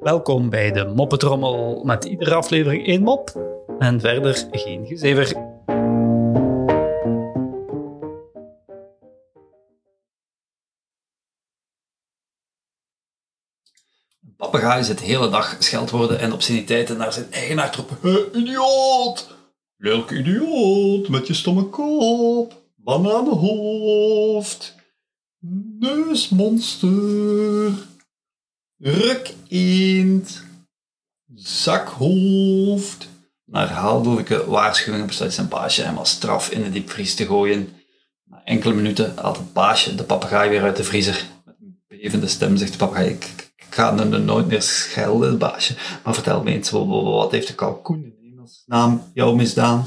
Welkom bij de Moppetrommel met iedere aflevering één mop en verder geen gezever. Een papegaai zit de hele dag scheldwoorden en obsceniteiten naar zijn eigenaar te. "Hé, idioot! Lelijk idioot, met je stomme kop, bananenhoofd, neusmonster, ruk eend, zakhoofd. Na herhaaldelijke waarschuwingen besluit zijn baasje hem als straf in de diepvries te gooien. Na enkele minuten haalt het baasje de papegaai weer uit de vriezer. Met een bevende stem zegt de papegaai, ik, ga nu nooit meer schelden, baasje. Maar vertel me eens, wa- wa- wat heeft de kalkoen in hemelsnaam jou misdaan?